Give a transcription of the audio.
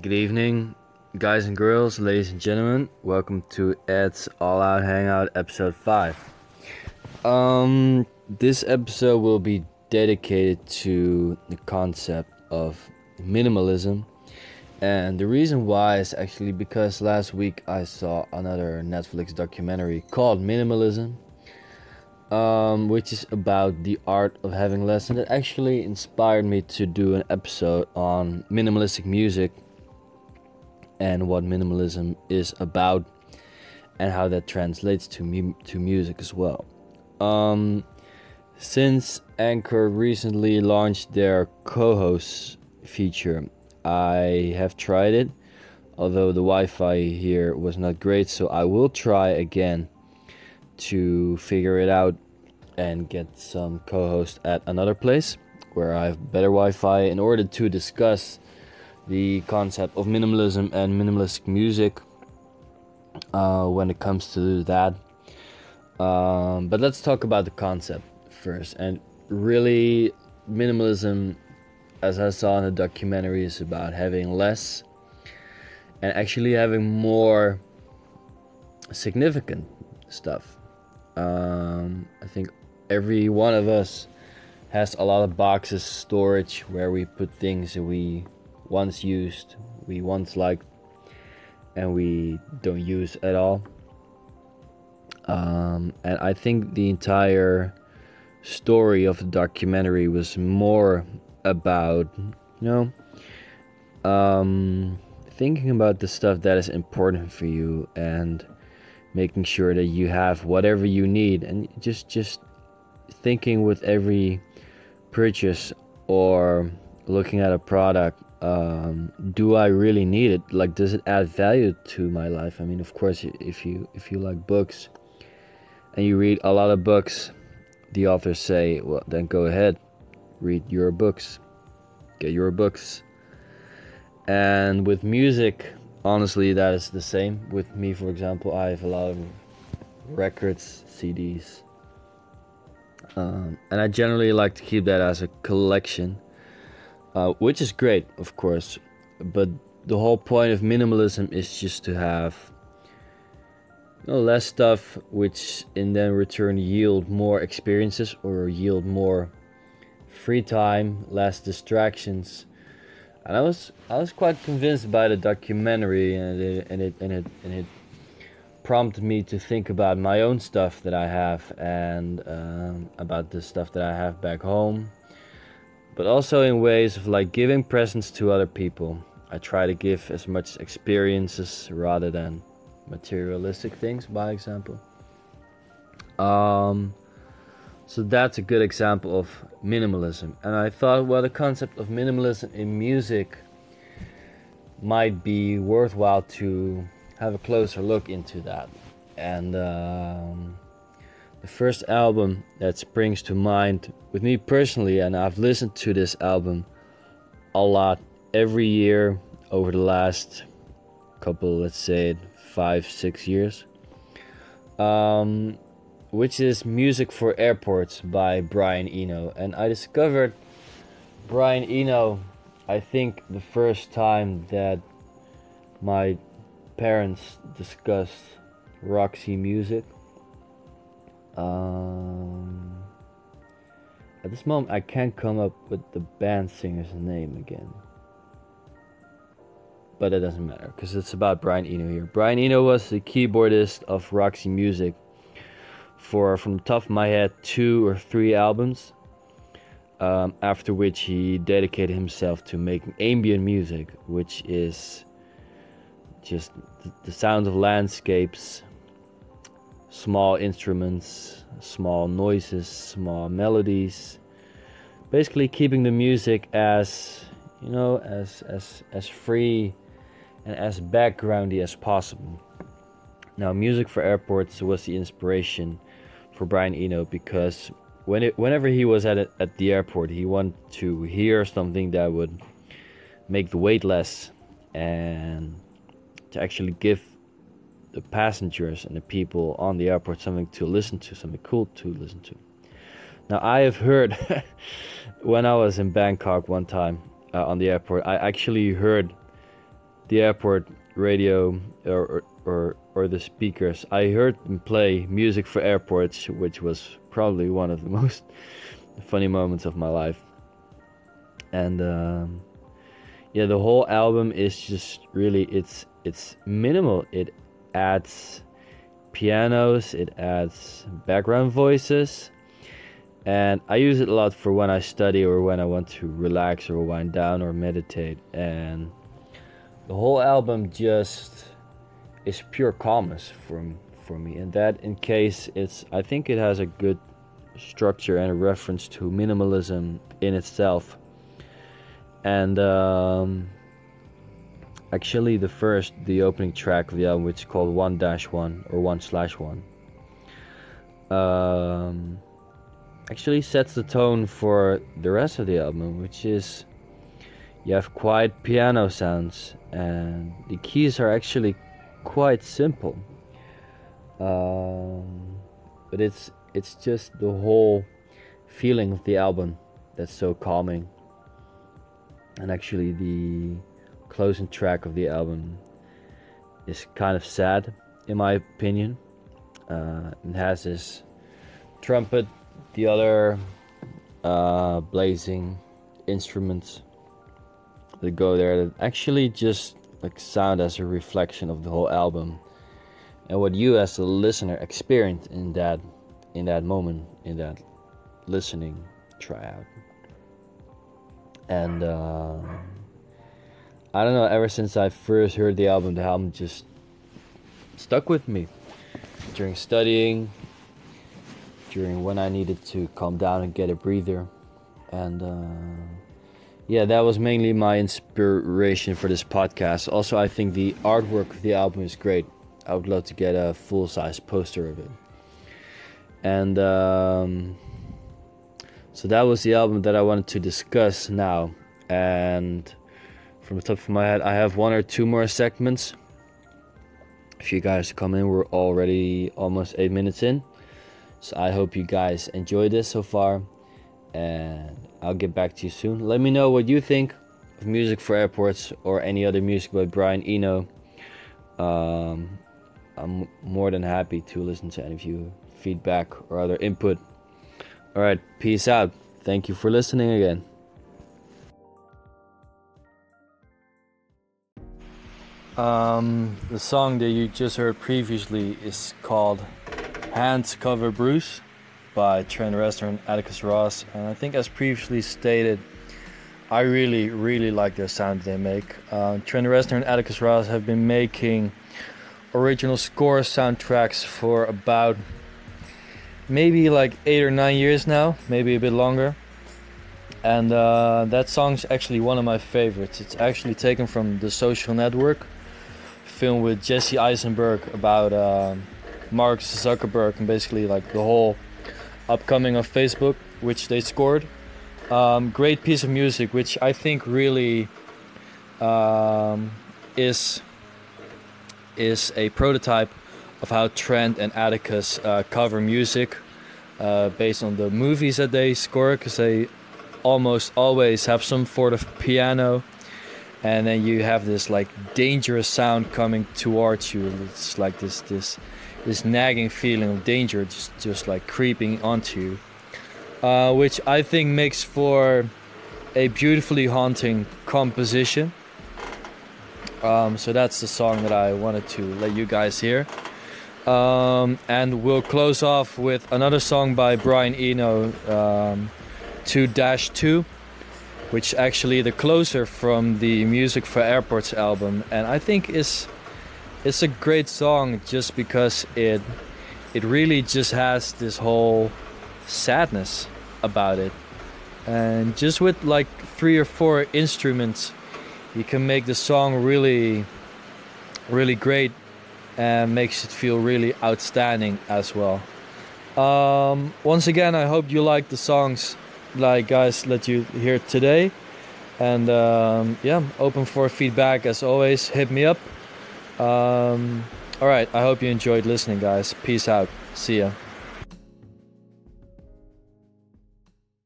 Good evening, guys and girls, ladies and gentlemen. Welcome to Ed's All Out Hangout episode 5. Um, this episode will be dedicated to the concept of minimalism. And the reason why is actually because last week I saw another Netflix documentary called Minimalism, um, which is about the art of having less. And it actually inspired me to do an episode on minimalistic music and what minimalism is about and how that translates to mu- to music as well. Um, since Anchor recently launched their co-host feature, I have tried it, although the Wi-Fi here was not great, so I will try again to figure it out and get some co-host at another place where I have better Wi-Fi in order to discuss the concept of minimalism and minimalistic music uh, when it comes to that. Um, but let's talk about the concept first. And really, minimalism, as I saw in the documentary, is about having less and actually having more significant stuff. Um, I think every one of us has a lot of boxes, storage where we put things that we once used, we once liked, and we don't use at all. Um, and I think the entire story of the documentary was more about, you know, um, thinking about the stuff that is important for you and making sure that you have whatever you need and just just thinking with every purchase or looking at a product um, do I really need it? Like, does it add value to my life? I mean, of course, if you if you like books and you read a lot of books, the authors say, well, then go ahead, read your books, get your books. And with music, honestly, that is the same. With me, for example, I have a lot of records, CDs, um, and I generally like to keep that as a collection uh, which is great, of course. But the whole point of minimalism is just to have you know, less stuff, which in then return yield more experiences or yield more free time, less distractions. And I was I was quite convinced by the documentary, and it and it and it and it prompted me to think about my own stuff that I have and um, about the stuff that I have back home but also in ways of like giving presents to other people. I try to give as much experiences rather than materialistic things, by example. Um, so that's a good example of minimalism. And I thought, well, the concept of minimalism in music might be worthwhile to have a closer look into that. And um, the first album that springs to mind with me personally, and I've listened to this album a lot every year over the last couple, let's say, five, six years, um, which is Music for Airports by Brian Eno. And I discovered Brian Eno, I think, the first time that my parents discussed Roxy music um, at this moment, I can't come up with the band singer's name again. But it doesn't matter because it's about Brian Eno here. Brian Eno was the keyboardist of Roxy Music for, from the top of my head, two or three albums. Um, after which he dedicated himself to making ambient music, which is just the, the sound of landscapes small instruments, small noises, small melodies. Basically, keeping the music as you know, as as as free and as backgroundy as possible. Now, music for airports was the inspiration for Brian Eno because when it, whenever he was at a, at the airport, he wanted to hear something that would make the wait less and to actually give the passengers and the people on the airport something to listen to, something cool to listen to. Now, I have heard when I was in Bangkok one time uh, on the airport, I actually heard the airport radio or, or or the speakers, I heard them play music for airports, which was probably one of the most funny moments of my life. And um, yeah, the whole album is just really it's it's minimal. It adds pianos, it adds background voices, and I use it a lot for when I study or when I want to relax or wind down or meditate. And the whole album just is pure calmness for for me, and that in case it's I think it has a good structure and a reference to minimalism in itself. And um, actually, the first, the opening track of the album, which is called One Dash One or One Slash One, um, actually sets the tone for the rest of the album, which is you have quiet piano sounds, and the keys are actually quite simple. Um, but it's it's just the whole feeling of the album that's so calming. And actually, the closing track of the album is kind of sad, in my opinion. Uh, it has this trumpet, the other uh, blazing instruments that go there that actually just like sound as a reflection of the whole album and what you as a listener experience in that in that moment in that listening tryout and uh, i don't know ever since i first heard the album the album just stuck with me. During studying during when i needed to calm down and get a breather. And uh, yeah that was mainly my inspiration for this podcast. Also i think the artwork of the album is great. I would love to get a full-size poster of it. And um, so that was the album that I wanted to discuss now. And from the top of my head, I have one or two more segments. If you guys come in, we're already almost eight minutes in. So I hope you guys enjoyed this so far. And I'll get back to you soon. Let me know what you think of music for airports or any other music by Brian Eno. Um, I'm more than happy to listen to any of you feedback or other input. All right, peace out. Thank you for listening again. Um, the song that you just heard previously is called Hand Covers Bruise by Trent Reznor and Atticus Ross. And I think, as previously stated, I really, really like the sound they make. Uh, Trent Reznor and Atticus Ross have been making original score soundtracks for about maybe like eight or nine years now, maybe a bit longer. And uh, that song's actually one of my favorites. It's actually taken from The Social Network, film with Jesse Eisenberg about uh, Mark Zuckerberg and basically like the whole upcoming of Facebook, which they scored. Um, great piece of music, which I think really um, is is a prototype of how Trent and Atticus uh, cover music uh, based on the movies that they score, because they almost always have some sort of piano, and then you have this like dangerous sound coming towards you. It's like this this this nagging feeling of danger, just just like creeping onto you, uh, which I think makes for a beautifully haunting composition. Um, so that's the song that I wanted to let you guys hear. Um, and we'll close off with another song by Brian Eno, um, 2-2, which actually the closer from the Music for Airports album, and I think is it's a great song just because it it really just has this whole sadness about it, and just with like three or four instruments, you can make the song really really great and makes it feel really outstanding as well. Um, once again, I hope you like the songs like guys let you hear today. And um, yeah, open for feedback as always. Hit me up. Um, all right, I hope you enjoyed listening, guys. Peace out. See ya.